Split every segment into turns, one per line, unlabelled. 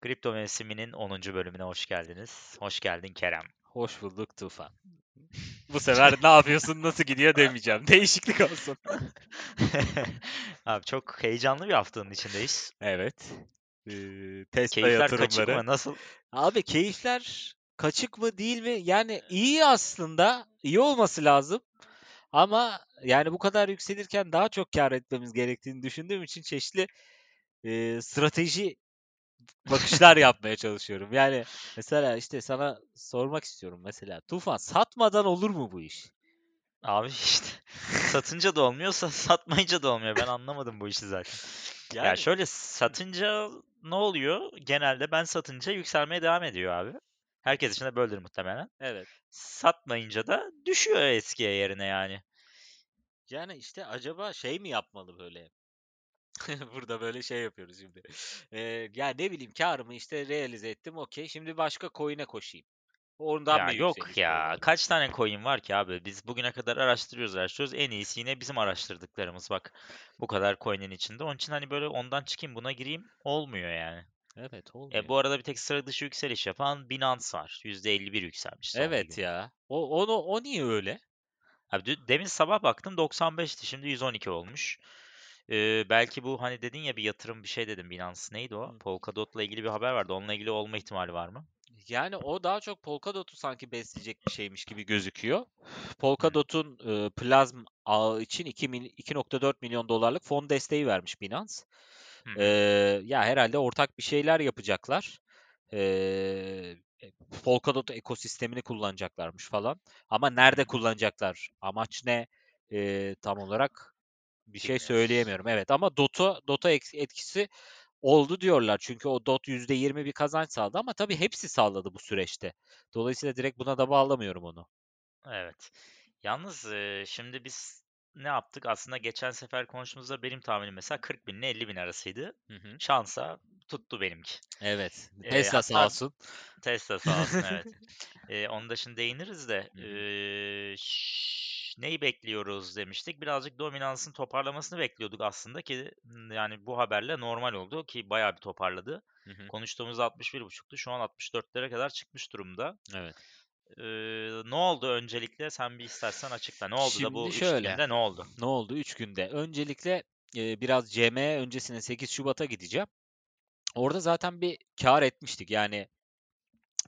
Kripto mevsiminin 10. bölümüne hoş geldiniz. Hoş geldin Kerem.
Hoş bulduk Tufan. Bu sefer ne yapıyorsun, nasıl gidiyor demeyeceğim. Değişiklik olsun.
Abi çok heyecanlı bir haftanın içindeyiz.
Evet. Ee, Tesla
Keyifler kaçık
yatırımları.
mı? Nasıl?
Abi keyifler kaçık mı değil mi? Yani iyi aslında. iyi olması lazım. Ama yani bu kadar yükselirken daha çok kar etmemiz gerektiğini düşündüğüm için çeşitli e, strateji bakışlar yapmaya çalışıyorum. Yani mesela işte sana sormak istiyorum mesela. Tufan satmadan olur mu bu iş?
Abi işte satınca da olmuyor, sa- satmayınca da olmuyor. Ben anlamadım bu işi zaten. Ya
Yani
şöyle satınca ne oluyor? Genelde ben satınca yükselmeye devam ediyor abi. Herkes için de böyledir muhtemelen.
evet.
Satmayınca da düşüyor eskiye yerine yani.
Yani işte acaba şey mi yapmalı böyle? Burada böyle şey yapıyoruz şimdi. Ee, ya ne bileyim karımı işte realize ettim okey. Şimdi başka coin'e koşayım. Ondan
Ya yok ya.
böyle?
Kaç tane coin var ki abi? Biz bugüne kadar araştırıyoruz araştırıyoruz. En iyisi yine bizim araştırdıklarımız bak. Bu kadar coin'in içinde. Onun için hani böyle ondan çıkayım buna gireyim olmuyor yani.
Evet
E
olmuyor.
bu arada bir tek sıra dışı yükseliş yapan Binance var. %51 yükselmiş son bir
Evet
günde.
ya. O onu o niye öyle?
Abi demin sabah baktım 95'ti. Şimdi 112 olmuş. Ee, belki bu hani dedin ya bir yatırım bir şey dedim Binance. Neydi o?
Hı.
Polkadot'la ilgili bir haber vardı. Onunla ilgili olma ihtimali var mı?
Yani o daha çok Polkadot'u sanki besleyecek bir şeymiş gibi gözüküyor. Polkadot'un e, Plasm ağı için 2 mil- 2.4 milyon dolarlık fon desteği vermiş Binance.
Hı hı.
ya herhalde ortak bir şeyler yapacaklar. E, Polkadot ekosistemini kullanacaklarmış falan. Ama nerede kullanacaklar? Amaç ne? Ee, tam olarak bir şey söyleyemiyorum. Evet ama Dota Dota etkisi oldu diyorlar. Çünkü o DOT %20 bir kazanç sağladı ama tabii hepsi sağladı bu süreçte. Dolayısıyla direkt buna da bağlamıyorum onu.
Evet. Yalnız e, şimdi biz ne yaptık? Aslında geçen sefer konuştuğumuzda benim tahminim mesela 40 bin ile 50 bin arasıydı.
Hı hı.
Şansa tuttu benimki.
Evet. Tesla sağ
hatta
olsun.
Tesla sağ olsun evet. E, onu da şimdi değiniriz de e, ş- neyi bekliyoruz demiştik. Birazcık dominansın toparlamasını bekliyorduk aslında ki yani bu haberle normal oldu ki bayağı bir toparladı.
Hı hı.
Konuştuğumuzda 61.5'tu. Şu an 64'lere kadar çıkmış durumda.
Evet.
Ee, ne oldu öncelikle? Sen bir istersen açıkla. Ne oldu da bu
Şimdi
3
şöyle.
günde ne oldu?
Ne oldu 3 günde? Öncelikle e, biraz CME öncesine 8 Şubat'a gideceğim. Orada zaten bir kar etmiştik. Yani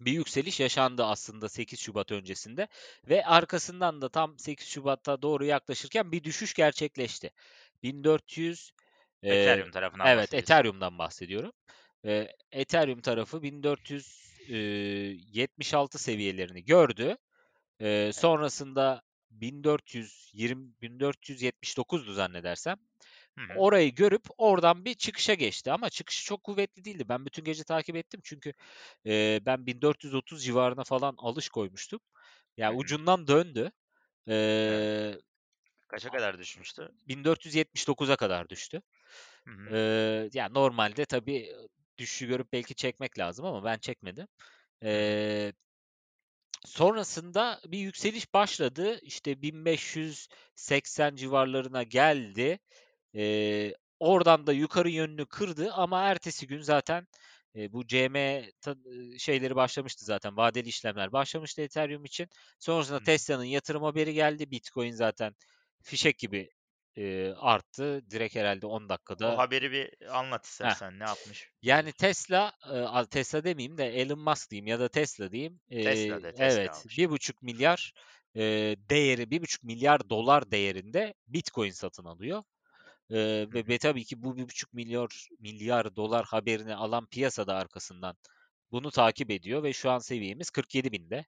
bir yükseliş yaşandı aslında 8 Şubat öncesinde ve arkasından da tam 8 Şubat'a doğru yaklaşırken bir düşüş gerçekleşti. 1400 e,
Ethereum tarafından
evet. Ethereum'dan bahsediyorum. E, Ethereum tarafı 1476 seviyelerini gördü. E, sonrasında 1420 1479'du zannedersem.
Hı hı.
Orayı görüp oradan bir çıkışa geçti ama çıkışı çok kuvvetli değildi. Ben bütün gece takip ettim çünkü e, ben 1430 civarına falan alış koymuştum. Ya
hı.
ucundan döndü. E,
Kaça kadar düşmüştü?
1479'a kadar düştü.
Hı hı.
E, ya normalde tabii düşüşü görüp belki çekmek lazım ama ben çekmedim.
Hı hı.
E, sonrasında bir yükseliş başladı. İşte 1580 civarlarına geldi. Ee, oradan da yukarı yönünü kırdı ama ertesi gün zaten e, bu CM şeyleri başlamıştı zaten. Vadeli işlemler başlamıştı Ethereum için. Sonrasında. Tesla'nın yatırım haberi geldi. Bitcoin zaten fişek gibi e, arttı. Direkt herhalde 10
O
dakikada.
haberi bir anlat
Heh.
istersen. Ne yapmış?
Yani Tesla, e, Tesla demeyeyim de Elon Musk diyeyim ya da Tesla diyeyim.
Tesla
E,
de Tesla
evet,
almış.
bir buçuk milyar e, değeri, bir buçuk milyar dolar değerinde Bitcoin satın alıyor.
Hı
ve, ve tabii ki bu bir buçuk milyar milyar dolar haberini alan piyasada arkasından bunu takip ediyor ve şu an seviyemiz 47 binde.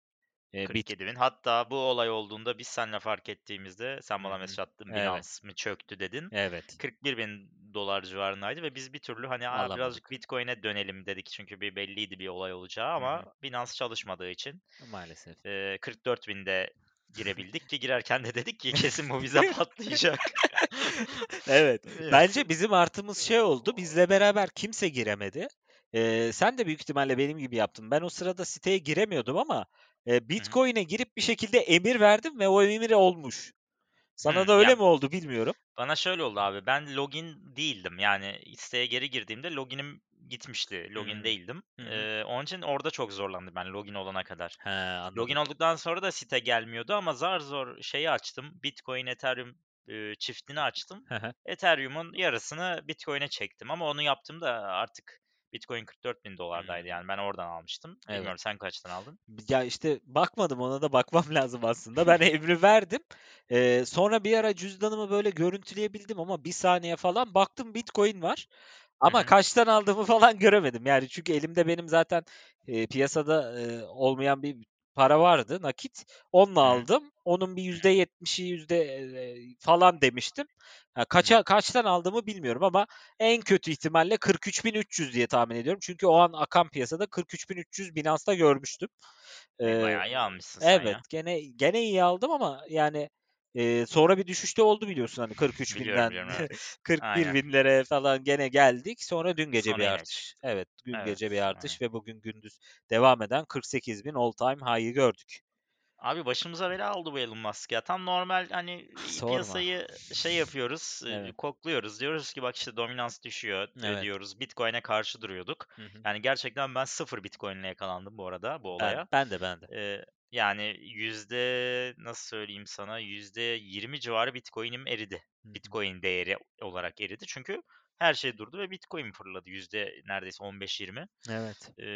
Ee, bit
47 bin. Hatta bu olay olduğunda biz seninle fark ettiğimizde sen bana mesaj attın
Evet,
Binance mi çöktü dedin.
evet.
41 bin dolar civarındaydı ve biz bir türlü hani "Aa, birazcık
Alamadık.
Bitcoin'e dönelim dedik çünkü bir belliydi bir olay olacağı ama
hı.
Binance çalışmadığı için
Maalesef.
e, 44 binde girebildik ki girerken de dedik ki kesin bu bize patlayacak.
Evet.
Evet.
Bence bizim artımız şey oldu. Bizle beraber kimse giremedi. Ee, sen de büyük ihtimalle benim gibi yaptın. Ben o sırada siteye giremiyordum ama e,
Hı hı.
Bitcoin'e girip bir şekilde emir verdim ve o emir olmuş. Sana
Hımm,
da öyle
ya
mi oldu bilmiyorum.
Bana şöyle oldu abi, ben login değildim. Yani siteye geri girdiğimde login'im gitmişti. Login
Hımm.
değildim.
Hı hı.
Eee, onun için orada çok zorlandım ben login olana kadar.
He,
Login olduktan sonra da site gelmiyordu ama zar zor şeyi açtım. Bitcoin, Ethereum, eee, çiftini açtım.
Hı hı.
Ethereum'un yarısını Bitcoin'e çektim ama onu yaptığımda artık Bitcoin $44.000'daydı
Hımm.
yani ben oradan almıştım.
Evet.
Bilmiyorum sen kaçtan aldın?
Ya, işte, bakmadım ona da bakmam lazım aslında. Ben emri verdim. Eee, sonra bir ara cüzdanımı böyle görüntüleyebildim ama bir saniye falan baktım Bitcoin var ama
hı.
kaçtan aldığımı falan göremedim. Yani çünkü elimde benim zaten, eee, piyasada, eee, olmayan bir para vardı, nakit. Onunla
Hı hı.
aldım. Onun bir
hı.
%70'i yüzde, eee, falan demiştim.
Hı.
kaça kaçtan aldığımı bilmiyorum ama en kötü ihtimalle 43.300 diye tahmin ediyorum. Çünkü o an akan piyasada 43.300 Binance'da görmüştüm.
E,
Eee,
bayağı iyi almışsın sen
evet,
ya.
gene gene iyi aldım ama yani, eee, sonra bir düşüşte oldu biliyorsun hani
Biliyorum,
43.000'den
biliyorum, evet. Aynen.
41.000'lere falan gene geldik. Sonra dün gece
Sonra
bir artış. Evet, dün gece bir
Evet,
artış ve bugün gündüz devam eden 48.000 all time high'ı gördük.
Abi başımıza bela oldu bu Elon Musk ya. Tam normal hani
Sorma.
piyasayı şey yapıyoruz,
Evet.
kokluyoruz. Diyoruz ki bak işte dominans düşüyor,
Evet.
diyoruz. Bitcoin'e karşı duruyorduk.
Hı hı.
Yani gerçekten ben 0 Bitcoin'le yakalandım bu arada bu
Ben
olaya.
ben de, ben de.
Eee, yani yüzde nasıl söyleyeyim sana, %20 civarı Bitcoin'im eridi. Bitcoin değeri olarak eridi. Çünkü her şey durdu ve Bitcoin fırladı. Yüzde neredeyse 15-20.
Evet.
Eee,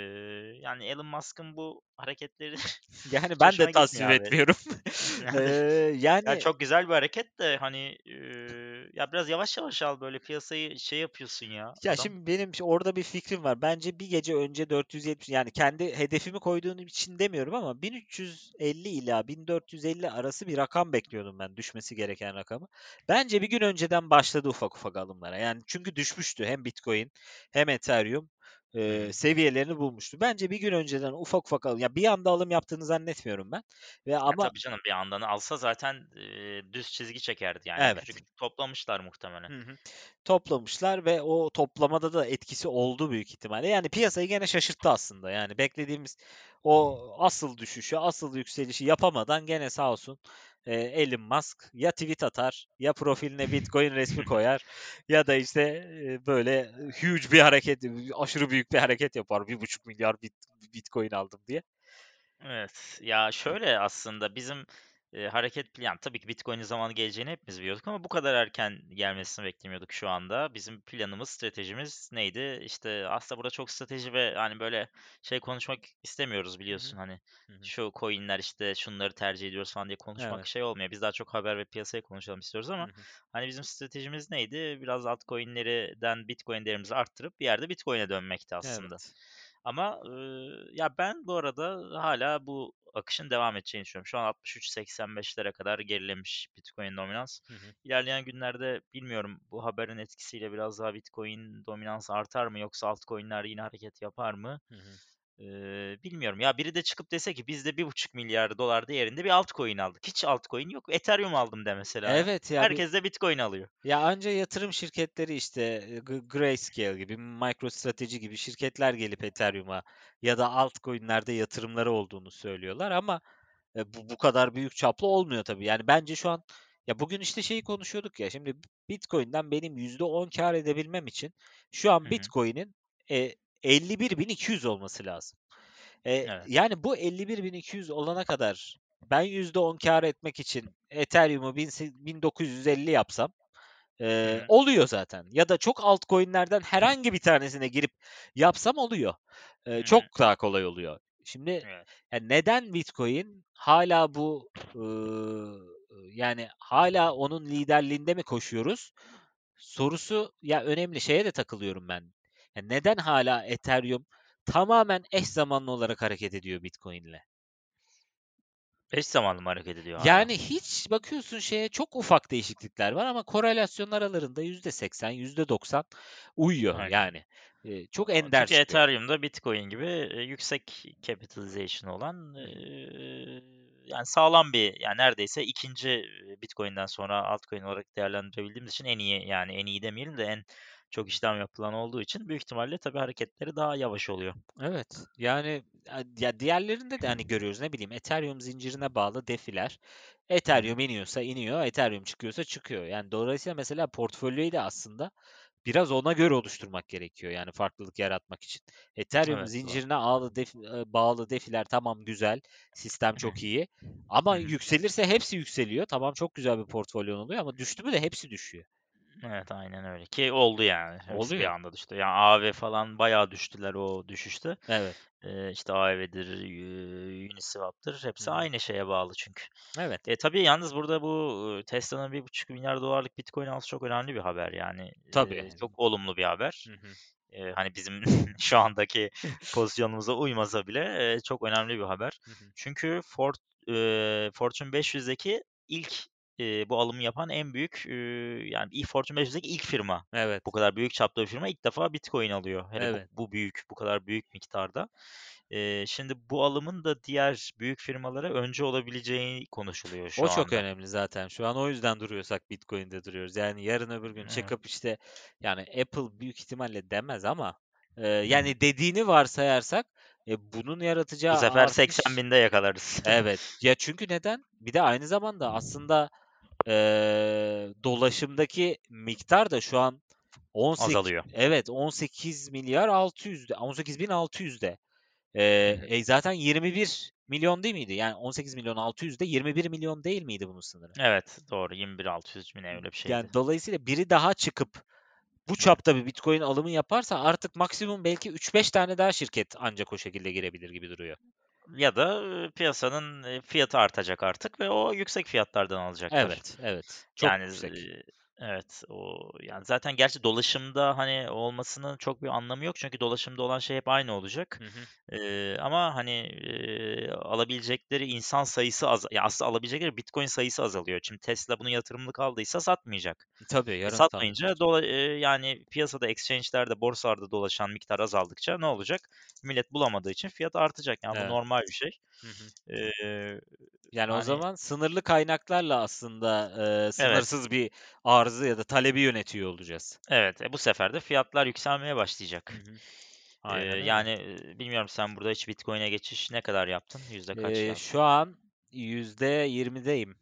yani Elon Musk'ın bu hareketleri
Yani ben de tasvip etmiyorum.
Yani ya
yani
çok güzel bir hareket de hani, eee, ya biraz yavaş yavaş al böyle piyasayı şey yapıyorsun ya
Ya,
adam.
şimdi benim orada bir fikrim var. Bence bir gece önce 470 yani kendi hedefimi koyduğum için demiyorum ama 1350 ila 1450 arası bir rakam bekliyordum ben düşmesi gereken rakamı. Bence bir gün önceden başladı ufak ufak alımlara. Yani çünkü düşmüştü hem Bitcoin hem Ethereum,
Hı.
seviyelerini bulmuştu. Bence bir gün önceden ufak ufak alım ya bir anda alım yaptığını zannetmiyorum ben ve
Ya
ama
tabii canım bir yandan alsa zaten, eee, düz çizgi çekerdi yani
Evet.
küçük toplamışlar muhtemelen.
Hı hı. Toplamışlar ve o toplamada da etkisi oldu büyük ihtimalle. Yani piyasayı gene şaşırttı aslında. Yani beklediğimiz o asıl düşüşü, asıl yükselişi yapamadan gene sağ olsun eee, Elon Musk ya tweet atar, ya profiline Bitcoin resmi koyar ya da işte eee, böyle huge bir hareket, aşırı büyük bir hareket yapar. 1,5 milyar bit, Bitcoin aldım diye.
Evet. Ya şöyle aslında bizim, eee, hareket plan tabii ki Bitcoin'in zamanı geleceğini hepimiz biliyorduk ama bu kadar erken gelmesini beklemiyorduk şu anda. Bizim planımız, stratejimiz neydi? İşte aslında burada çok strateji ve hani böyle şey konuşmak istemiyoruz biliyorsun hani
Hı hı.
şu coin'ler işte şunları tercih ediyoruz falan diye konuşmak
Evet.
şey olmuyor. Biz daha çok haber ve piyasayı konuşalım istiyoruz ama
hı.
hani bizim stratejimiz neydi? Biraz altcoin'lerden Bitcoin değerimizi arttırıp bir yerde Bitcoin'e dönmekti aslında.
Evet.
Ama, ııı, ya, ben bu arada hâlâ bu akışın devam edeceğini düşünüyorum. Şu an 63-85'lere kadar gerilemiş Bitcoin dominans.
Hı hı.
İlerleyen günlerde bilmiyorum bu haberin etkisiyle biraz daha Bitcoin dominansı artar mı yoksa altcoin'ler yine hareket yapar mı?
Hı hı.
Eee, bilmiyorum. Ya, biri de çıkıp dese ki biz de $1,500.000.000 değerinde bir altcoin aldık. Hiç altcoin yok. Ethereum aldım de mesela.
Evet ya bir
Herkes de Bitcoin alıyor.
Ya, anca yatırım şirketleri, işte, Grayscale gibi, MicroStrategy gibi şirketler gelip Ethereum'a ya da altcoin'lerde yatırımları olduğunu söylüyorlar ama, eee, bu bu kadar büyük çaplı olmuyor tabii. Yani, bence şu an ya, bugün, işte, şeyi konuşuyorduk ya, şimdi Bitcoin'den benim %10 kâr edebilmem için şu an. Bitcoin'in, eee, 51.200 olması lazım. Eee,
Evet.
yani, bu 51.200 olana kadar ben %10 kâr etmek için Ethereum'u bin se 1950 yapsam
hı.
oluyor zaten ya da çok altcoin'lerden herhangi bir tanesine girip yapsam oluyor.
Hı.
çok daha kolay oluyor. Şimdi,
Evet.
ya, neden Bitcoin hâlâ bu, ııı, yani hâlâ onun liderliğinde mi koşuyoruz sorusu ya önemli. Şeye de takılıyorum ben. Ya, neden hâlâ Ethereum tamamen eş zamanlı olarak hareket ediyor Bitcoin'le?
Eş zamanlı mı hareket ediyor hâlâ?
Yani hiç bakıyorsun şeye çok ufak değişiklikler var ama korelasyon aralarında %80, %90 uyuyor
Aynen.
yani. Eee, çok ender
çünkü. Ethereum'da Bitcoin gibi, eee, yüksek capitalization olan, yani sağlam bir, yani neredeyse 2'nci, eee, Bitcoin'den sonra altcoin olarak değerlendirebildiğimiz için en iyi, yani en iyi demeyelim de en çok işlem yapılan olduğu için büyük ihtimalle tabii hareketleri daha yavaş oluyor.
Evet. Yani ya diğerlerinde de hani görüyoruz ne bileyim Ethereum zincirine bağlı defiler. Ethereum iniyorsa iniyor, Ethereum çıkıyorsa çıkıyor. Yani dolayısıyla mesela portfolyoyu da aslında biraz ona göre oluşturmak gerekiyor yani farklılık yaratmak için. Ethereum
Evet,
zincirine ağlı def, bağlı defiler tamam güzel, sistem çok iyi. Ama yükselirse hepsi yükseliyor. Tamam çok güzel bir portfolyon oluyor ama düştü mü de hepsi düşüyor.
Evet aynen öyle ki oldu yani. Hepsi
Oluyor.
bir anda düştü. Yani AV falan bayağı düştüler o düşüşte.
Evet.
Ee, işte AV'dir, Uniswap'tır hepsi
Hı hı.
aynı şeye bağlı çünkü.
Evet.
E, tabii yalnız burada bu Tesla'nın 1,5 milyar dolarlık Bitcoin alması çok önemli bir haber yani.
Tabii.
E, çok olumlu bir haber.
Hı hı.
E, hani bizim şu andaki pozisyonumuza uymasa bile e, çok önemli bir haber.
Hı hı.
Çünkü Ford, e, Fortune 500'deki ilk e, bu alımı yapan en büyük e, yani ilk Fortune 500'deki ilk firma.
Evet.
Bu kadar büyük çapta bir firma ilk defa Bitcoin alıyor. Hele
Evet.
bu, bu büyük, bu kadar büyük miktarda. E, şimdi bu alımın da diğer büyük firmalara önce olabileceği konuşuluyor şu
O
anda.
çok önemli zaten. Şu an o yüzden duruyorsak Bitcoin'de duruyoruz. Yani yarın öbür gün
Evet.
çıkıp işte yani Apple büyük ihtimalle demez ama e, yani dediğini varsayarsak e, bunun
Bu
yaratacağı
sefer 80
artış
binde yakalarız.
evet. Ya çünkü neden? Bir de aynı zamanda aslında e, dolaşımdaki miktar da şu an 18
Azalıyor.
evet 18 milyar 600'de 18 bin 600'de.
Hı
Ee,
hı.
e, zaten 21 milyon değil miydi? Yani 18 milyon 600'de 21 milyon değil miydi bunun sınırı?
Evet doğru 21.600 mi ne öyle bir şeydi.
Yani dolayısıyla biri daha çıkıp bu çapta bir Bitcoin alımı yaparsa artık maksimum belki 3-5 tane daha şirket ancak o şekilde girebilir gibi duruyor.
Ya da piyasanın fiyatı artacak artık ve o yüksek fiyatlardan alacaklar.
Evet, evet. Çok
Yani
yüksek.
E, evet o yani zaten gerçi dolaşımda hani olmasının çok bir anlamı yok çünkü dolaşımda olan şey hep aynı olacak.
Hı hı.
E, ama hani e, alabilecekleri insan sayısı az ya aslında alabilecekleri Bitcoin sayısı azalıyor. Şimdi Tesla bunu yatırımlık aldıysa satmayacak.
Tabii
E,
yarın
satmayınca
satmayacak.
dola, e, yani piyasada exchange'lerde borsalarda dolaşan miktar azaldıkça ne olacak? Millet bulamadığı için fiyat artacak. Yani bu
Evet.
normal bir şey.
Hı hı.
E,
Yani o
hani
zaman sınırlı kaynaklarla aslında e,
evet.
sınırsız bir arzı ya da talebi yönetiyor olacağız.
Evet, e, bu sefer de fiyatlar yükselmeye başlayacak.
Hı hı.
Eee,
Aynen öyle.
yani bilmiyorum sen burada hiç Bitcoin'e geçiş ne kadar yaptın? Yüzde kaç
Ee,
yaptın?
şu an %20'deyim.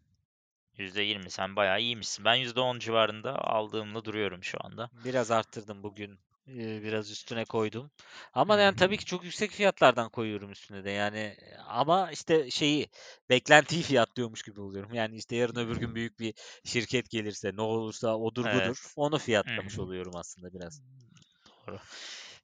%20 sen bayağı iyiymişsin. Ben %10 civarında aldığımla duruyorum şu anda.
Biraz arttırdım bugün. Biraz üstüne koydum. Ama yani tabii ki çok yüksek fiyatlardan koyuyorum üstüne de. Yani ama işte şeyi beklentiyi fiyatlıyormuş gibi oluyorum. Yani işte yarın öbür gün büyük bir şirket gelirse ne olursa odur budur
Evet.
onu
Hı
fiyatlamış oluyorum aslında biraz.
Doğru.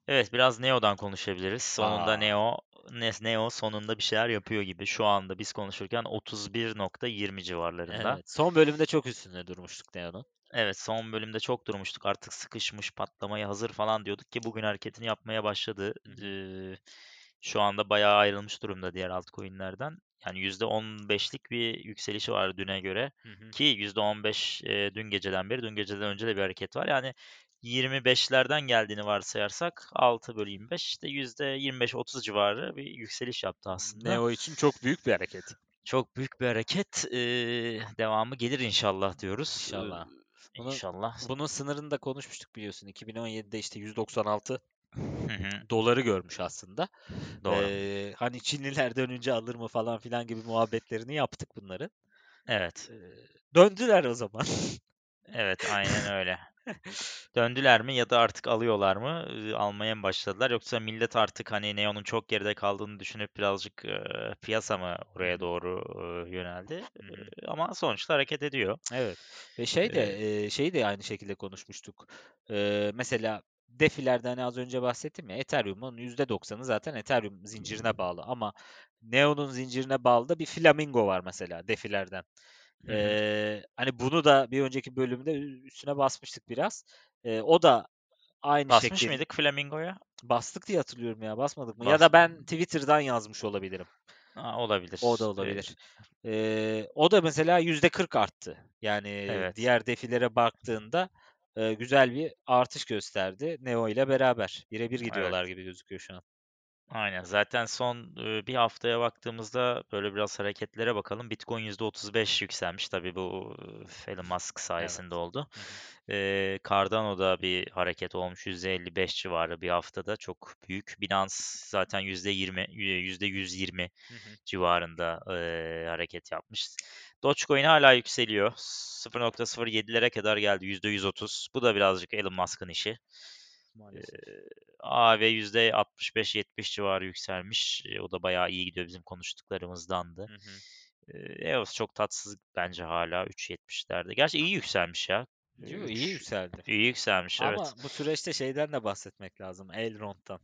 Evet, biraz Neo'dan konuşabiliriz. Sonunda
Aa,
Neo, Ne- Neo sonunda bir şeyler yapıyor gibi. Şu anda biz konuşurken 31.20 civarlarında.
evet. Son bölümde çok üstünde durmuştuk Neo'nun.
Evet, son bölümde çok durmuştuk. Artık sıkışmış, patlamaya hazır falan diyorduk ki bugün hareketini yapmaya başladı. Eee, şu anda bayağı ayrılmış durumda diğer altcoin'lerden. Yani %15'lik bir yükselişi var düne göre.
Hı hı.
Ki %15 eee, dün geceden beri, dün geceden önce de bir hareket var. Yani 25'lerden geldiğini varsayarsak 6 bölü 25 işte %25-30 civarı bir yükseliş yaptı aslında.
Neo için çok büyük bir hareket.
Çok büyük bir hareket. Eee, devamı gelir inşallah diyoruz.
İnşallah. Bunun
İnşallah.
bunun sınırını da konuşmuştuk biliyorsun. 2017'de işte 196
Hı hı.
doları görmüş aslında.
Doğru.
Ee, hani Çinliler dönünce alır mı falan filan gibi muhabbetlerini yaptık bunların.
Evet.
Ee, döndüler o zaman.
Evet, aynen öyle. Döndüler mi ya da artık alıyorlar mı? Almaya mı başladılar? Yoksa millet artık hani Neo'nun çok geride kaldığını düşünüp birazcık eee, piyasa mı oraya doğru eee, yöneldi? Eee, ama sonuçta hareket ediyor.
Evet. Ve şey de e, şeyi de aynı şekilde konuşmuştuk. Ee, mesela defilerde hani az önce bahsettim ya Ethereum'un %90'ı zaten Ethereum zincirine bağlı ama Neo'nun zincirine bağlı da bir flamingo var mesela defilerden.
Hı hı.
Ee, hani bunu da bir önceki bölümde üstüne basmıştık biraz. Ee, o da aynı
Basmış
şekil
mıydık Flamingo'ya?
bastık diye hatırlıyorum ya basmadık mı? Ya
Bas.
da ben Twitter'dan yazmış olabilirim.
Aa,
O da
olabilir.
Olabilir. Ee, o da mesela %40 arttı. Yani
evet.
diğer defilere baktığında e, güzel bir artış gösterdi Neo ile beraber. Birebir
Evet.
gidiyorlar gibi gözüküyor şu an.
Aynen. Zaten son, 1 haftaya baktığımızda böyle biraz hareketlere bakalım. Bitcoin %35 yükselmiş. Tabii bu, Elon Musk sayesinde
Evet.
oldu.
Hı hı.
Cardano'da bir hareket olmuş. %55 civarı bir haftada. Çok büyük. Binance zaten %20, eee, %120
Hı hı.
civarında, hareket yapmış. Dogecoin hâlâ yükseliyor. 0.07'lere kadar geldi. %130. Bu da birazcık Elon Musk'ın işi.
Maalesef.
AAV %65-70 civarı yükselmiş. Eee, o da bayağı iyi gidiyor bizim konuştuklarımızdandı.
Hı hı.
EOS çok tatsız bence hâlâ 3.70'lerde. Gerçi iyi yükselmiş ya. Eee,
Yo, iyi
3
yükseldi.
iyi yükselmiş, evet.
Ama bu süreçte şeyden de bahsetmek lazım, Elrond'dan.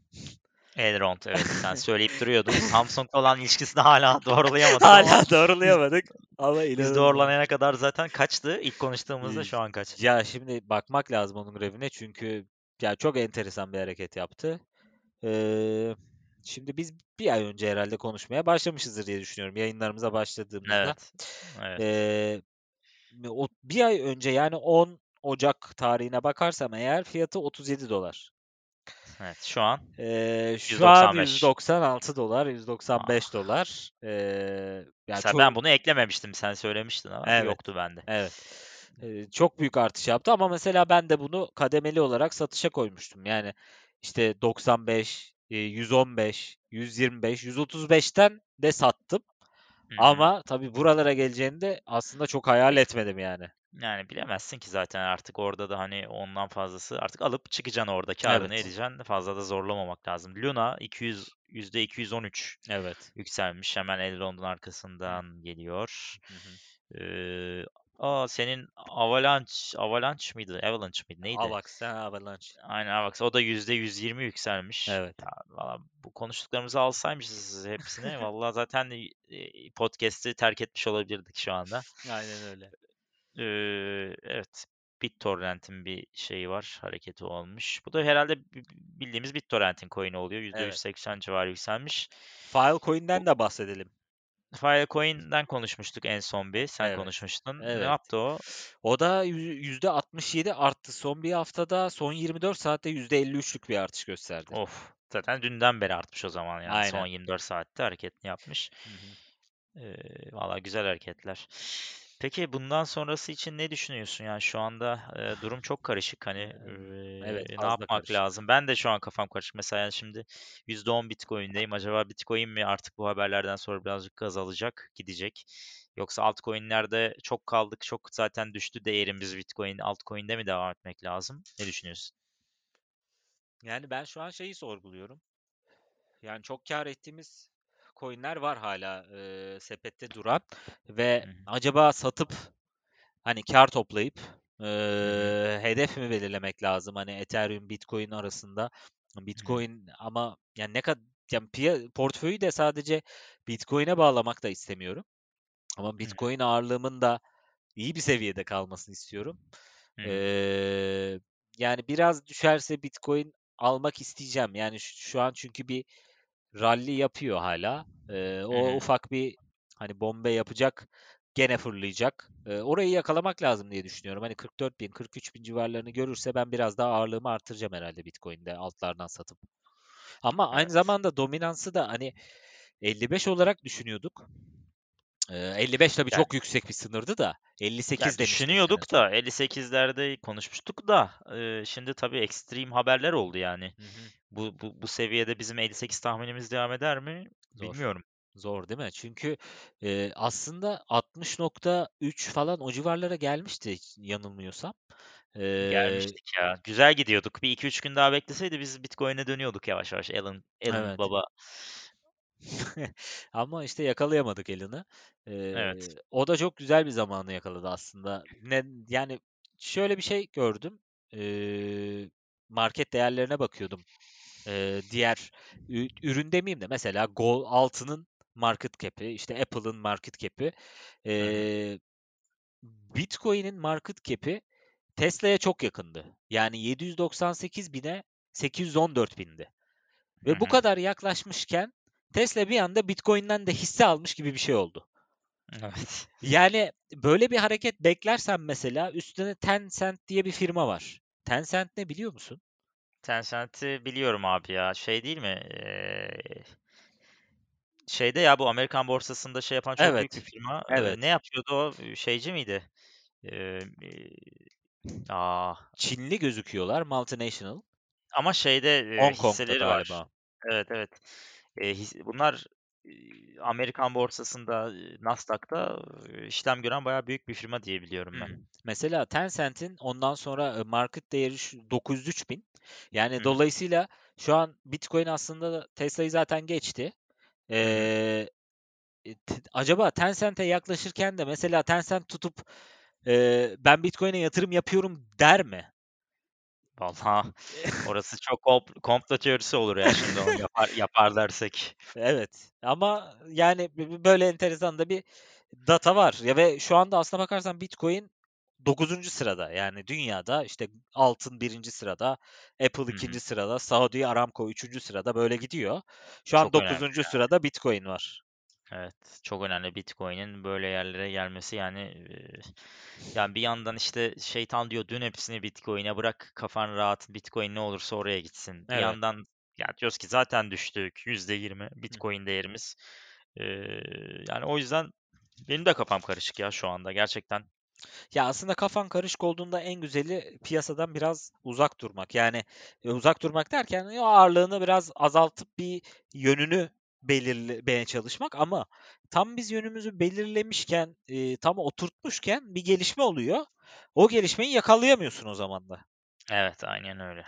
Elrond, evet. Sen söyleyip duruyordun. Samsung'la olan ilişkisini hâlâ doğrulayamadık ama
Hâlâ
biz
doğrulayamadık ama
biz doğrulanana kadar zaten kaçtı? İlk konuştuğumuzda şu an kaç?
ya, şimdi bakmak lazım onun grafiğine çünkü ya, çok enteresan bir hareket yaptı. Eee, şimdi biz 1 ay önce herhâlde konuşmaya başlamışızdır diye düşünüyorum yayınlarımıza başladığımızda.
Evet, evet.
Eee, o 1 ay önce yani 10 Ocak tarihine bakarsam eğer fiyatı $37.
Evet, şu an?
Eee, şu an
$195.
$196, $195.
Ah.
Eee, ya,
Mesela
çok
ben bunu eklememiştim. Sen söylemiştin ama
Evet,
yoktu bende.
evet. Çok büyük artış yaptı ama mesela ben de bunu kademeli olarak satışa koymuştum. Yani, işte, 95, eee, 115, 125, 135'ten de sattım
Hı hı.
ama tabii buralara geleceğini de aslında çok hayal etmedim yani.
Yani bilemezsin ki zaten artık orada da, hani, ondan fazlası artık alıp çıkacaksın orada kârını
Evet.
edeceksin. Fazla da zorlamamak lazım. Luna 200 %213
Evet.
yükselmiş. Hemen Elrond'un arkasından geliyor.
Hı hı.
A, senin Avalanche Avalanche mıydı? Avalanche mıydı? Neydi?
Avax, ha, Avalanche.
Aynen Avax. O da %120 yükselmiş.
Evet.
Ya, valla bu konuştuklarımızı alsaymışız hepsini valla zaten, podcast'i terk etmiş olabilirdik şu anda.
Aynen öyle.
Eee, evet. BitTorrent'in bir şeyi var, hareketi olmuş. Bu da herhâlde bi bildiğimiz BitTorrent'in coin'i oluyor.
Evet.
%180 civarı yükselmiş.
Filecoin'den de bahsedelim.
Filecoin'den konuşmuştuk en son bir. Sen
Evet,
konuşmuştun. Ne
evet.
yaptı o?
O da yü %67 arttı. Son 1 haftada, son 24 saatte %53'lük bir artış gösterdi.
Of! Zaten dünden beri artmış o zaman yani. Son
Aynen.
24 saatte hareketini yapmış.
Hı hı.
Eee, valla güzel hareketler. Peki bundan sonrası için ne düşünüyorsun? Yani şu anda, eee, durum çok karışık. Hani,
Emm, evet,
ne yapmak
karışık.
lazım? Ben de şu an kafam karışık. Mesela yani şimdi %10 Bitcoin'deyim. Acaba Bitcoin mi artık bu haberlerden sonra birazcık gaz alacak, gidecek? Yoksa altcoin'lerde çok kaldık, çok zaten düştü değerimiz Bitcoin, altcoin'de mi devam etmek lazım? Ne düşünüyorsun?
Yani ben şu an şeyi sorguluyorum. Yani çok kâr ettiğimiz coin'ler var hâlâ, eee, sepette duran ve
Hı hı.
acaba satıp, hani, kâr toplayıp, eee, hedef mi belirlemek lazım? Hani, Ethereum, Bitcoin arasında. Bitcoin ama yani ne kad ya piya portföyü de sadece Bitcoin'e bağlamak da istemiyorum ama. Bitcoin ağırlığımın da iyi bir seviyede kalmasını istiyorum.
Hı hı.
Eee, yani biraz düşerse Bitcoin almak isteyeceğim. Yani ş şu an çünkü bir rally yapıyor. Eee,
Hı
o
hı.
ufak bir, hani, bombe yapacak, gene fırlayacak. Eee, orayı yakalamak lazım diye düşünüyorum. Hani 44.000, 43.000 civarlarını görürse ben biraz daha ağırlığımı arttıracağım herhâlde Bitcoin'de altlardan satıp. Ama aynı
Evet.
zamanda dominansı da, hani, 55 olarak düşünüyorduk. Eee, 55 tabii
Yani
çok yüksek bir sınırdı da. 58
Ya
demiştik sene
düşünüyorduk
sonu.
da 58'lerde konuşmuştuk da, eee, şimdi tabii ekstrem haberler oldu yani.
Hı hı.
Bu bu bu seviyede bizim 58 tahminimiz devam eder mi?
Zor.
Bilmiyorum.
Zor değil mi? Çünkü, eee, aslında 60.3 falan o civarlara gelmişti yanılmıyorsam. Eee
Gelmiştik ya. Güzel gidiyorduk. Bir 2-3 gün daha bekleseydi biz Bitcoin'e dönüyorduk yavaş yavaş. Elon Elon
Evet.
baba.
Ama işte yakalayamadık Elon'ı. Eee,
Evet.
o da çok güzel bir zamanı yakaladı aslında. Ne yani şöyle bir şey gördüm. Eee, market değerlerine bakıyordum. Eee, diğer ü ürün demeyeyim de mesela gol altının market cap'i, işte Apple'ın market cap'i,
Hı hı.
eee, Bitcoin'in market cap'i Tesla'ya çok yakındı. Yani 798.000'e 814.000'di.
Hı
Ve bu
hı.
kadar yaklaşmışken Tesla bir anda Bitcoin'den de hisse almış gibi bir şey oldu.
Evet.
Yani böyle bir hareket beklersen mesela üstüne Tencent diye bir firma var. Tencent ne biliyor musun?
Tencent'i biliyorum abi ya. Şey değil mi? Eee şeyde ya bu Amerikan borsasında şey yapan çok büyük bir
Evet.
firma. Eee,
Evet.
ne yapıyordu o? Şeyci miydi? Eee, eee, a
Çinli gözüküyorlar. Multinational.
Ama şeyde, eee,
Hong Kong'da
hisseleri var.
galiba.
Evet, evet. His bunlar, Amerikan borsasında, Nasdaq'ta, işlem gören bayağı büyük bir firma diye biliyorum ben.
Hımm. Mesela Tencent'in ondan sonra, market değeri şu 903.000. Yani
Hı hı.
dolayısıyla şu an Bitcoin aslında Tesla'yı zaten geçti.
Hı hı.
E t acaba Tencent'e yaklaşırken de mesela Tencent tutup, eee, "Ben Bitcoin'e yatırım yapıyorum." der mi?
Valla orası çok komp komplo teorisi olur ya şimdi onu yapar yapar dersek.
Evet ama yani böyle enteresan da bir data var. Ya ve şu anda aslına bakarsan Bitcoin 9'uncu sırada. Yani dünyada işte altın 1'inci sırada, Apple
Hı hı.
2'nci sırada, Saudi Aramco 3'üncü sırada böyle gidiyor. Şu an
Çok önemli
9'uncu
ya.
sırada Bitcoin var.
Evet, çok önemli Bitcoin'in böyle yerlere gelmesi yani, yani bir yandan işte şeytan diyor dön hepsini Bitcoin'e bırak kafan rahat Bitcoin ne olursa oraya gitsin. Bir
Evet.
yandan ya diyoruz ki zaten düştük %20
Hı hı.
Bitcoin değerimiz. Eee, yani o yüzden benim de kafam karışık ya şu anda gerçekten.
Ya, aslında kafan karışık olduğunda en güzeli piyasadan biraz uzak durmak. Yani, eee, uzak durmak derken o ağırlığını biraz azaltıp bir yönünü belirlemeye çalışmak ama tam biz yönümüzü belirlemişken, eee, tam oturtmuşken bir gelişme oluyor. O gelişmeyi yakalayamıyorsun o zaman da.
Evet, aynen öyle.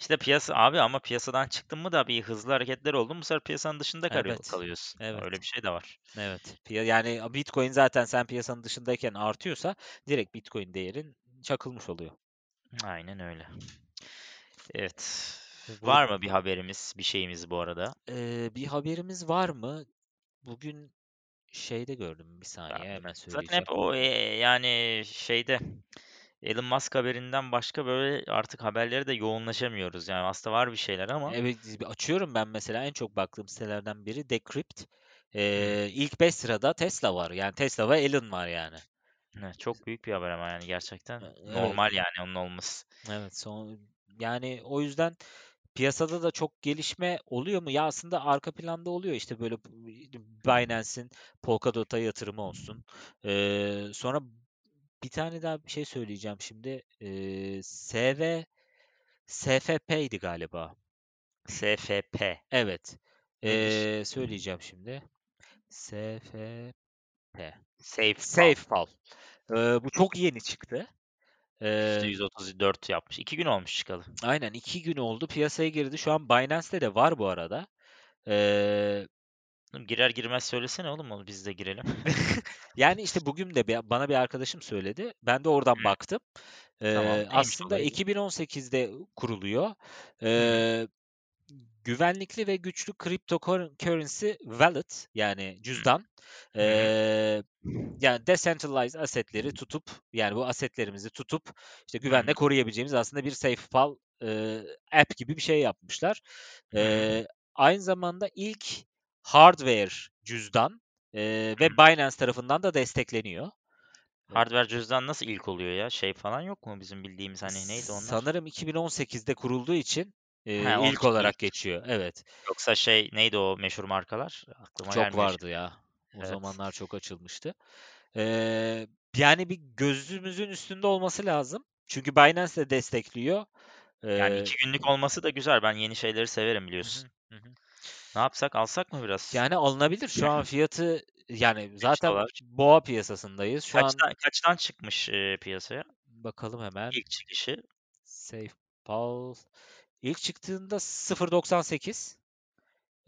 İşte piyasa abi ama piyasadan çıktın mı da bir hızlı hareketler oldu mu bu sefer piyasanın dışında kalıyor
Evet,
kalıyorsun.
evet,
Öyle bir şey de var.
evet. Yani Bitcoin zaten sen piyasanın dışındayken artıyorsa direkt Bitcoin değerin çakılmış oluyor.
Aynen öyle. Evet. Var mı bir haberimiz, bir şeyimiz bu arada?
Eee, bir haberimiz var mı? Bugün şeyde gördüm, bir
Ben
saniye
de
hemen
zaten
söyleyeceğim.
hep o, yani şeyde Elon Musk haberinden başka böyle artık haberlere de yoğunlaşamıyoruz. Yani aslında var bir şeyler ama
Evet, bir açıyorum ben mesela en çok baktığım sitelerden biri Decrypt.
Hımm.
Eee, ilk 5 sırada Tesla var. Yani Tesla ve Elon var yani.
Çok büyük bir haber ama yani gerçekten
E evet,
normal yani onun olması.
evet. Son yani o yüzden piyasada da çok gelişme oluyor mu? Ya aslında arka planda oluyor işte böyle Binance'in Polkadot'a yatırımı olsun. Eee, sonra bir tane daha bir şey söyleyeceğim şimdi. Eee, SV SFP'ydi galiba.
SFP
Evet. Eee, söyleyeceğim şimdi. SFP.
SafePal.
SafePal. Eee, bu çok yeni çıktı. Eee,
%134 yapmış. 2 gün olmuş çıkalı.
aynen 2 gün oldu piyasaya girdi. Şu an Binance'te de var bu arada.
Oğlum girer girmez söylesene oğlum onu biz de girelim.
yani işte bugün de bir, bana bir arkadaşım söyledi. Ben de oradan baktım. Eee,
tamam.
Aslında
olayı?
2018'de kuruluyor.
Hı.
Güvenlikli ve güçlü cryptocurrency wallet yani cüzdan. Eee Yani decentralized asset'leri tutup, yani bu asetlerimizi tutup, işte güvenle koruyabileceğimiz aslında bir SafePal, eee, app gibi bir şey yapmışlar. Eee, aynı zamanda ilk hardware cüzdan,
Hı
ve. Binance tarafından da destekleniyor.
Hardware cüzdan nasıl ilk oluyor ya? Şey falan yok mu bizim bildiğimiz, hani, neydi onlar?
sanırım 2018'de kurulduğu için, eee,
He,
ilk olarak geçiyor. Evet,
Yoksa şey, neydi o meşhur markalar? Aklıma
çok
gelmiyor
vardı ya. O
Evet.
zamanlar çok açılmıştı. Eee, yani bir gözümüzün üstünde olması lazım. Çünkü Binance de destekliyor.
Yani
Eee
2 günlük olması da güzel. Ben yeni şeyleri severim biliyorsun.
hı. Hı.
Ne yapsak? Alsak mı biraz?
Yani alınabilir. Şu an fiyatı yani zaten
$5
boğa piyasasındayız. Şu an
Kaçtan kaçtan çıkmış, eee, piyasaya?
bakalım hemen.
İlk çıkışı.
SafePal ilk çıktığında 0.98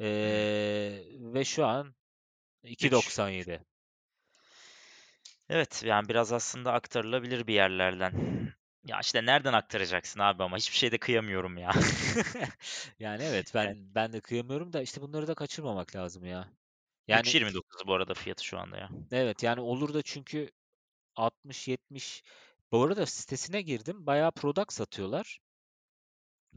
Hımm.
eee, ve şu an
3.
2.97.
Evet, yani biraz aslında aktarılabilir bir yerlerden. Ya, işte nereden aktaracaksın abi ama hiçbir şeyde kıyamıyorum ya.
Yani evet ben ben de kıyamıyorum da işte bunları da kaçırmamak lazım ya. Yani
3.29 bu arada fiyatı şu anda ya.
evet yani olur da çünkü 60-70 bu arada sitesine girdim. Bayağı product satıyorlar.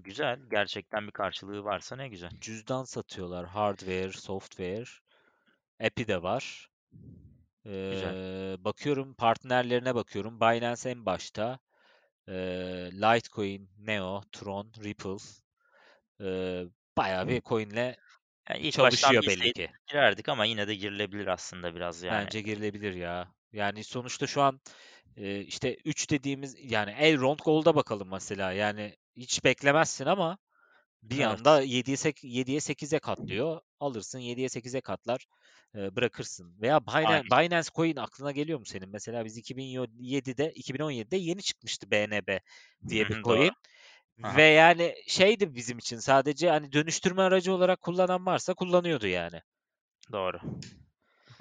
Güzel, gerçekten bir karşılığı varsa ne güzel.
Cüzdan satıyorlar. Hardware, software. App'i de var.
Güzel.
Eee, bakıyorum partnerlerine bakıyorum. Binance en başta. Eee, Litecoin, Neo, Tron, Ripple eee, bayağı bir coin'le
Yani ilk baştan
çalışıyor belli
bilseydik
ki.
girerdik ama yine de girilebilir aslında biraz yani.
Bence girilebilir ya. Yani sonuçta şu an işte 3 dediğimiz yani Elrond Gold'a bakalım mesela. Yani hiç beklemezsin ama bir anda
Evet.
7'ye 7'ye 8'e katlıyor. Alırsın 7'ye 8'e katlar bırakırsın. Veya
Aynen.
Binance, Binance Coin aklına geliyor mu senin? Mesela biz 2007'de 2017'de yeni çıkmıştı BNB diye bir coin.
Hı
Ve yani şeydi bizim için sadece hani dönüştürme aracı olarak kullanan varsa kullanıyordu yani.
Doğru.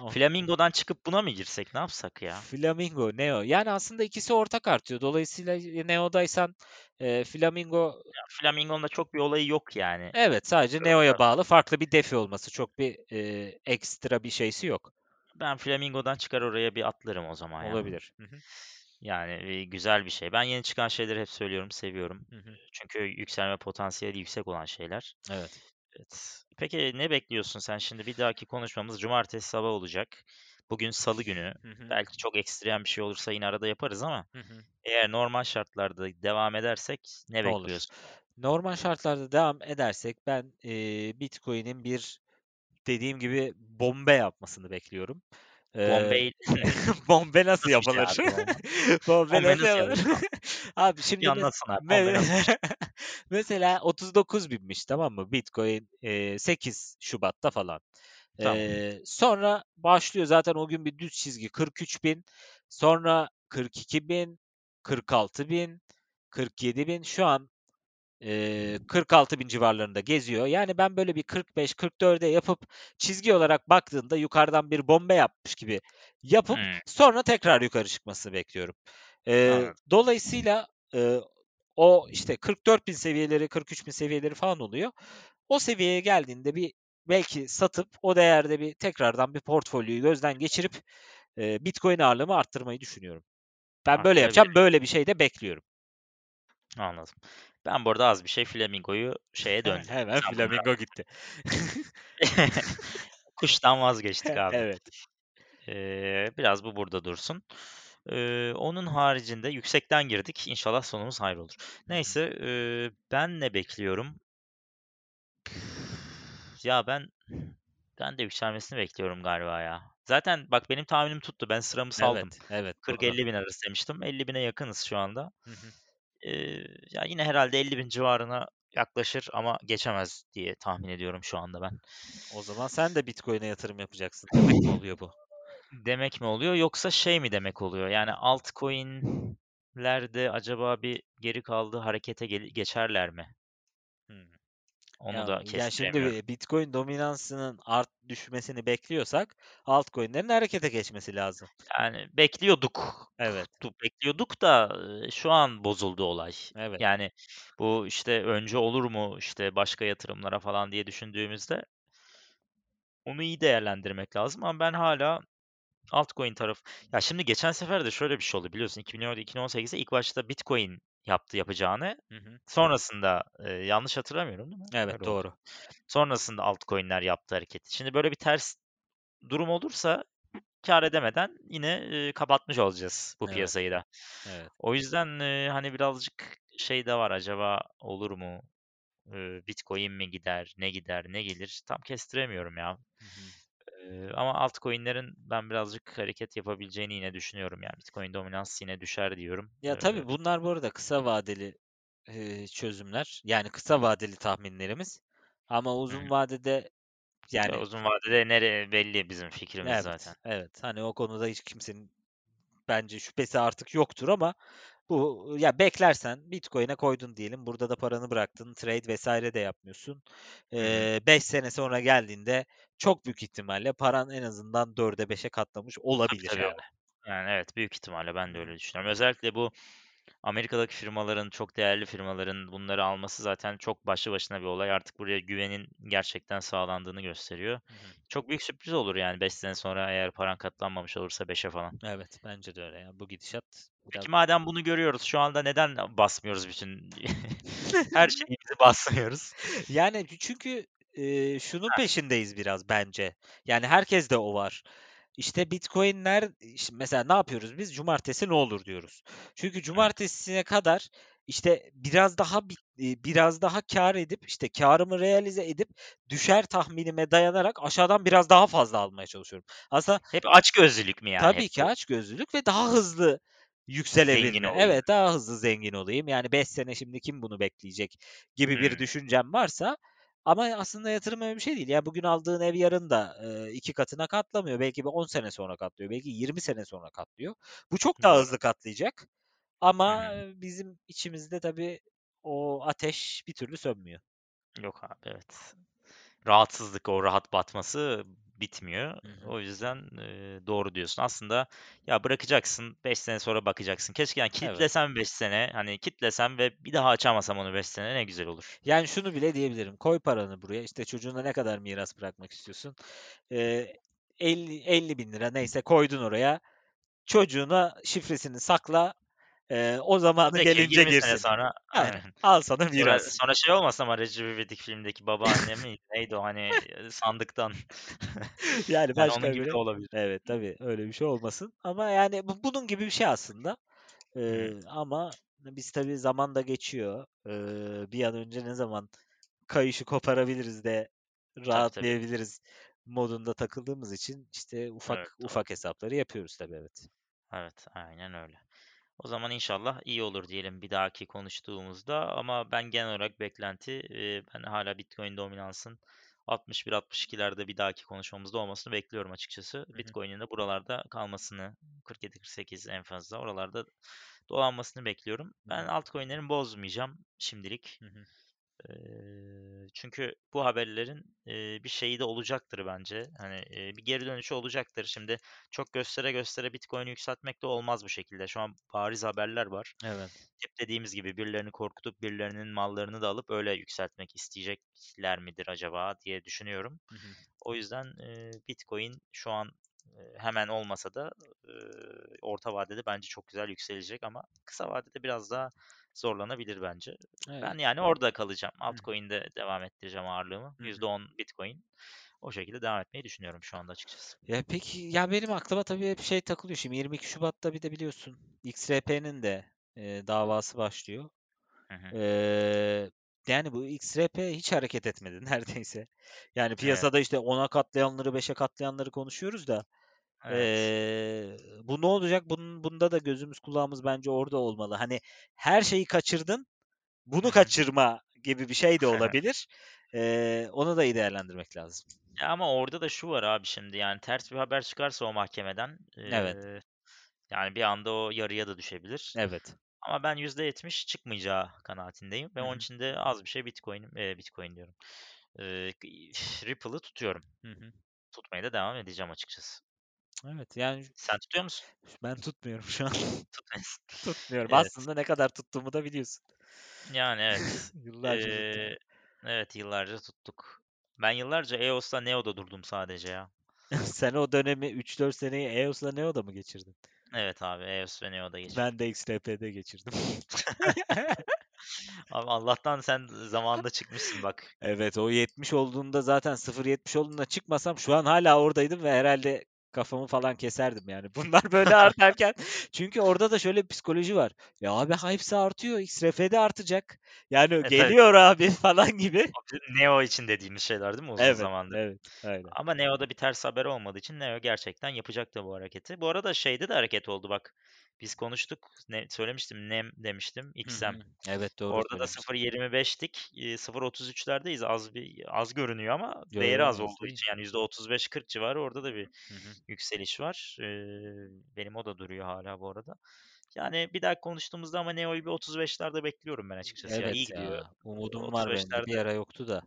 Flamingo'dan çıkıp buna mı girsek? Ne yapsak ya?
Flamingo, Neo. Yani aslında ikisi ortak artıyor. Dolayısıyla Neo'daysan eee, Flamingo
Ya Flamingo'nun da çok bir olayı yok yani.
evet sadece Neo'ya bağlı farklı bir defi olması. Çok bir eee, ekstra bir şeysi yok.
ben Flamingo'dan çıkar oraya bir atlarım o zaman.
Olabilir. Hı hı,
Yani e, güzel bir şey. Ben yeni çıkan şeyleri hep söylüyorum, seviyorum.
hı hı.
Çünkü yükselme potansiyeli yüksek olan şeyler.
Evet.
Evet. Peki ne bekliyorsun sen şimdi? Bir dahaki konuşmamız cumartesi sabah olacak. Bugün salı günü.
Hı hı,
Belki çok ekstrem bir şey olursa yine arada yaparız ama
hı hı.
eğer normal şartlarda devam edersek ne
Olur.
bekliyorsun?
Normal şartlarda devam edersek ben eee Bitcoin'in bir dediğim gibi bombe yapmasını bekliyorum.
Bombay
bombe nasıl
nasıl şey
yapılır?
abi bomba?
Bombe nasıl yapılır? Abi şimdi mes
anlatsana
me
şey?
mesela 39 binmiş tamam mı? Bitcoin eee, 8 Şubat'ta falan.
Tamam.
Eee, sonra başlıyor zaten o gün bir düz çizgi 43 bin. Sonra 42 bin, 46 bin, 47 bin. Şu an Eee, 46.000 civarlarında geziyor. Yani ben böyle bir 45-44'e yapıp çizgi olarak baktığında yukarıdan bir bombe yapmış gibi yapıp
Hmm,
sonra tekrar yukarı çıkmasını bekliyorum.
Anladım.
dolayısıyla eee, o işte 44.000 seviyeleri, 43.000 seviyeleri falan oluyor. O seviyeye geldiğinde bir belki satıp o değerde bir tekrardan bir portfolyoyu gözden geçirip eee, Bitcoin ağırlığımı arttırmayı düşünüyorum. Ben böyle yapacağım. Böyle bir şey de bekliyorum.
Anladım. Ben burada az bir şey Flamingo'yu şeye döndü.
Hemen
Sen bunu
flamingo gitti.
Kuştan vazgeçtik abi.
Evet.
Eee, biraz bu burada dursun. Eee, onun haricinde yüksekten girdik. İnşallah sonumuz hayır olur. Neyse, eee, ben ne bekliyorum? Ya ben ben de yükselmesini bekliyorum galiba ya. Zaten bak benim tahminim tuttu. Ben sıramı saldım.
Evet, evet, doğru.
40-50 bin arası demiştim. 50 bine yakınız şu anda.
Hı hı.
Eee, ya yine herhalde 50 bin civarına yaklaşır ama geçemez diye tahmin ediyorum şu anda ben.
O zaman sen de Bitcoin'e yatırım yapacaksın demek mi oluyor bu?
Demek mi oluyor yoksa şey mi demek oluyor? Yani altcoin'lerde acaba bir geri kaldı harekete geçerler mi? Onu
Ya
da
şimdi
kestiremiyorum.
bi Bitcoin dominansının art düşmesini bekliyorsak altcoin'lerin harekete geçmesi lazım.
Yani bekliyorduk.
Evet,
Du- Bekliyorduk da şu an bozuldu olay.
evet.
Yani bu işte önce olur mu işte başka yatırımlara falan diye düşündüğümüzde onu iyi değerlendirmek lazım ama ben hala Altcoin tarafı. Ya şimdi geçen sefer de şöyle bir şey oldu biliyorsun. 2017-2018'de ilk başta Bitcoin yaptı yapacağını.
Hı hı.
Sonrasında e, yanlış hatırlamıyorum değil mi?
Evet,
Öyle oldu.
doğru.
Sonrasında altcoin'ler yaptı hareketi. Şimdi böyle bir ters durum olursa kâr edemeden yine e, kapatmış olacağız bu
Evet,
piyasayı da.
evet.
O yüzden e, hani birazcık şey de var acaba olur mu? E, Bitcoin mi gider, ne gider, ne gelir? Tam kestiremiyorum ya.
Hı hı.
Eee, ama altcoin'lerin ben birazcık hareket yapabileceğini yine düşünüyorum. Yani Bitcoin dominans yine düşer diyorum.
Ya, tabii bunlar bu arada kısa vadeli, eee, çözümler. Yani kısa vadeli tahminlerimiz ama
hı hı.
uzun vadede
Ya
yani
uzun vadede nereye belli bizim fikrimiz zaten.
Evet, evet. Hani o konuda hiç kimsenin bence şüphesi artık yoktur ama bu ya beklersen Bitcoin'e koydun diyelim. Burada da paranı bıraktın. Trade vesaire de yapmıyorsun.
Hı hı.
Ee, 5 sene sonra geldiğinde çok büyük ihtimalle paran en azından 4'e 5'e katlamış
Tabii
olabilir
tabii
yani.
öyle. Yani evet büyük ihtimalle ben de öyle düşünüyorum. Özellikle bu Amerika'daki firmaların, çok değerli firmaların bunları alması zaten çok başlı başına bir olay. Artık buraya güvenin gerçekten sağlandığını gösteriyor.
Hı hı.
Çok büyük sürpriz olur yani 5 sene sonra eğer paran katlanmamış olursa 5'e falan.
Evet, bence de öyle ya. Bu gidişat biraz
Peki madem bunu görüyoruz, şu anda neden basmıyoruz bütün her şeyimizi basmıyoruz?
Yani çünkü e, şunun peşindeyiz biraz bence. Yani herkes de o var. İşte Bitcoin'ler işte mesela ne yapıyoruz biz? Cumartesi ne olur diyoruz. Çünkü cumartesine kadar işte biraz daha e, biraz daha kar edip işte karımı realize edip düşer tahminime dayanarak aşağıdan biraz daha fazla almaya çalışıyorum. Aslında
Hep açgözlülük mü yani
tabii
hep
ki
bu?
açgözlülük ve daha hızlı yükselebilme. Evet, daha hızlı zengin olayım. Yani 5 sene şimdi kim bunu bekleyecek gibi bir
Hımm.
düşüncem varsa ama aslında yatırım öyle bir şey değil. Ya bugün aldığın ev yarın da e, iki katına katlamıyor. Belki bir 10 sene sonra katlıyor. Belki 20 sene sonra katlıyor. Bu çok daha hızlı katlayacak. Ama
hı.
e, bizim içimizde tabii o ateş bir türlü sönmüyor.
Yok abi, evet. Rahatsızlık, o rahat batması bitmiyor.
Hı hı.
O yüzden, eee, doğru diyorsun. Aslında ya bırakacaksın, 5 sene sonra bakacaksın. Keşke yani
Evet.
kilitlesem 5 sene, hani kilitlesem ve bir daha açamasam onu 5 sene ne güzel olur.
Yani şunu bile diyebilirim. Koy paranı buraya. İşte çocuğuna ne kadar miras bırakmak istiyorsun? Ee, 50, 50 bin lira neyse koydun oraya. Çocuğuna şifresini sakla. Ee, o
ki
gelince
20 sene
girsin.
sonra
Aynen. Al sana
Sonra
miras.
sonra şey olmasın ama Recep İvedik filmindeki babaanne miydi, neydi o hani, sandıktan.
Yani
Yani onun
başka
gibi de olabilir.
Evet tabii öyle bir şey olmasın. Ama yani bu bunun gibi bir şey aslında. Ee, ama biz tabii zaman da geçiyor. Ee, bir an önce ne zaman kayışı koparabiliriz de
Tabii, tabii.
rahatlayabiliriz modunda takıldığımız için işte ufak
Evet,
ufak hesapları yapıyoruz tabii evet.
Evet, aynen öyle. O zaman inşallah iyi olur diyelim bir dahaki konuştuğumuzda ama ben genel olarak beklenti, ben hâlâ Bitcoin dominansın 61-62'lerde bir dahaki konuşmamızda olmasını bekliyorum açıkçası. Bitcoin'in de buralarda kalmasını, 47-48 en fazla oralarda dolanmasını bekliyorum. Ben
hı.
altcoin'lerimi bozmayacağım şimdilik.
Hı hı.
Çünkü bu haberlerin, bir şeyi de olacaktır bence. Hani, bir geri dönüşü olacaktır. Şimdi çok göstere göstere Bitcoin'i yükseltmek de olmaz bu şekilde. Şu an bariz haberler var.
Evet.
Hep dediğimiz gibi birilerini korkutup birilerinin mallarını da alıp öyle yükseltmek isteyecekler midir acaba diye düşünüyorum.
Hı hı.
O yüzden, Bitcoin şu an, hemen olmasa da, orta vadede bence çok güzel yükselecek ama kısa vadede biraz daha zorlanabilir bence.
Evet.
Ben yani orada kalacağım.
Hı hı.
Altcoin'de devam ettireceğim ağırlığımı.
Hı hı.
%10 Bitcoin. O şekilde devam etmeyi düşünüyorum şu anda açıkçası.
Ya peki ya benim aklıma tabii hep şey takılıyor. Şimdi 22 Şubat'ta bir de biliyorsun XRP'nin de e, davası başlıyor.
Hı
yani bu XRP hiç hareket etmedi neredeyse. Yani
Evet.
piyasada işte 10'a katlayanları 5'e katlayanları konuşuyoruz da
Evet.
eee, bu ne olacak? Bunun, bunda da gözümüz kulağımız bence orada olmalı. Hani her şeyi kaçırdın, bunu kaçırma gibi bir şey de olabilir. Eee, onu da iyi değerlendirmek lazım.
Ya ama orada da şu var abi şimdi yani ters bir haber çıkarsa o mahkemeden,
Evet,
eee, yani bir anda o yarıya da düşebilir.
evet.
Ama ben %70 çıkmayacağı kanaatindeyim ve
Hı
onun için de az bir şey Bitcoin, eee, Bitcoin diyorum. Eee, Ripple'ı tutuyorum.
hı hı.
Tutmaya da devam edeceğim açıkçası.
Evet yani
Sen tutuyor musun?
ben tutmuyorum şu an.
Tutmuyorsun.
Tutmuyorum.
Evet.
Aslında ne kadar tuttuğumu da biliyorsun.
Yani evet.
Yıllarca tuttum.
Evet yıllarca tuttuk. Ben yıllarca EOS'ta Neo'da durdum sadece ya.
Sen o dönemi 3-4 seneyi EOS'la Neo'da mı geçirdin?
Evet abi EOS ve Neo'da geçirdim.
Ben de XRP'de geçirdim.
Abi Allah'tan sen zamanında çıkmışsın bak.
Evet o 70 olduğunda zaten 0.70 olduğunda çıkmasam şu an hala oradaydım ve herhalde kafamı falan keserdim yani. Bunlar böyle artarken çünkü orada da şöyle bir psikoloji var. Ya abi hepsi artıyor. XRP'de artacak. Yani
Evet, evet.
geliyor abi falan gibi.
Neo için dediğimiz şeyler değil mi uzun
Evet,
zamandır?
evet, aynen.
Ama Neo'da bir ters haber olmadığı için Neo gerçekten yapacaktı bu hareketi. Bu arada şeyde de hareket oldu bak. Biz konuştuk. Ne söylemiştim? Nem demiştim. XM.
hı. Evet doğru
Orada da
söylemiştin.
0.25'lik, eee, 0.33'lerdeyiz. Az bir az görünüyor ama
Yo
değeri az olduğu için yani %35-40 civarı orada da bir
Hı hı.
Yükseliş var. Eee, benim o da duruyor hala bu arada. Yani bir dahaki konuştuğumuzda ama Neo'yu bir 35'lerde bekliyorum ben açıkçası ya. İyi
Evet
gidiyor.
ya. Umudum var benim de.
35'lerde
Bir ara yoktu da.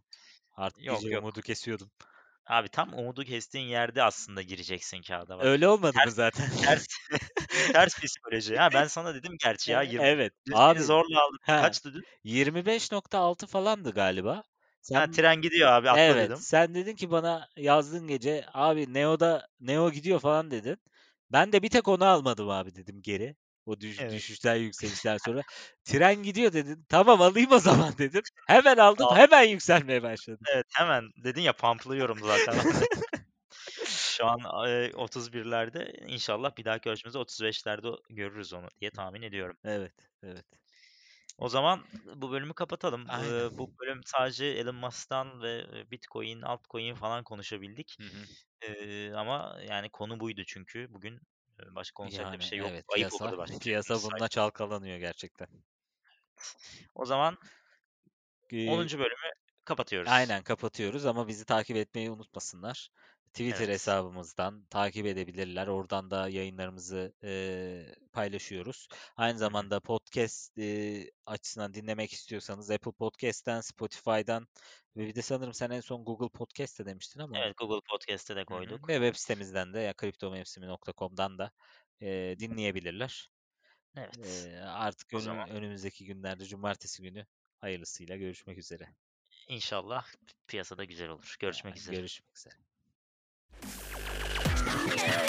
Artık
yok yok.
umudu kesiyordum.
Abi tam umudu kestiğin yerde aslında gireceksin kâğıda bak.
Öyle olmadı mı
Ters
zaten?
ters ters psikoloji. Ha ben sana dedim gerçi ya
E
20
evet. Abi
zorla aldım.
ha
Kaçtı dün?
25.6 falandı galiba.
Ha
Sen
tren gidiyor abi atla
evet,
dedim.
sen dedin ki bana yazdığın gece abi Neo'da Neo gidiyor falan dedin. Ben de bir tek onu almadım abi dedim geri. O düş,
Evet.
düşüşler yükselişler sonra. Tren gidiyor dedin. Tamam alayım o zaman dedim. Hemen aldım
Al
hemen yükselmeye başladı.
evet hemen dedin ya pamplıyorum zaten. Şu an, eee, 31'lerde inşallah bir dahaki ölçümüzde 35'lerde görürüz onu diye tahmin ediyorum.
Evet, evet.
O zaman bu bölümü kapatalım.
Aynen.
bu bölüm sadece Elon Musk'tan ve Bitcoin, altcoin falan konuşabildik.
Hı hı.
Eee, ama yani konu buydu çünkü bugün. Başka konuşacak da bir
Yani
şey yok.
evet
Ayıp
piyasa
olurdu başka
piyasa bununla çalkalanıyor gerçekten.
O zaman
Eee
10. bölümü kapatıyoruz.
Aynen kapatıyoruz ama bizi takip etmeyi unutmasınlar. Twitter
Evet.
hesabımızdan takip edebilirler. Oradan da yayınlarımızı, eee, paylaşıyoruz. Aynı
Hı hı.
zamanda podcast, eee, açısından dinlemek istiyorsanız Apple Podcast'ten, Spotify'dan ve bir de sanırım sen en son Google Podcast'te demiştin ama
Evet, Google Podcast'e de
Hı hı.
koyduk.
Ve web sitemizden de ya kriptomevsimi.com'dan da, eee, dinleyebilirler.
Evet.
Eee, artık
O zaman
önü önümüzdeki günlerde cumartesi günü hayırlısıyla görüşmek üzere.
İnşallah piyasada güzel olur. Görüşmek üzere.
Görüşmek üzere. Yeah.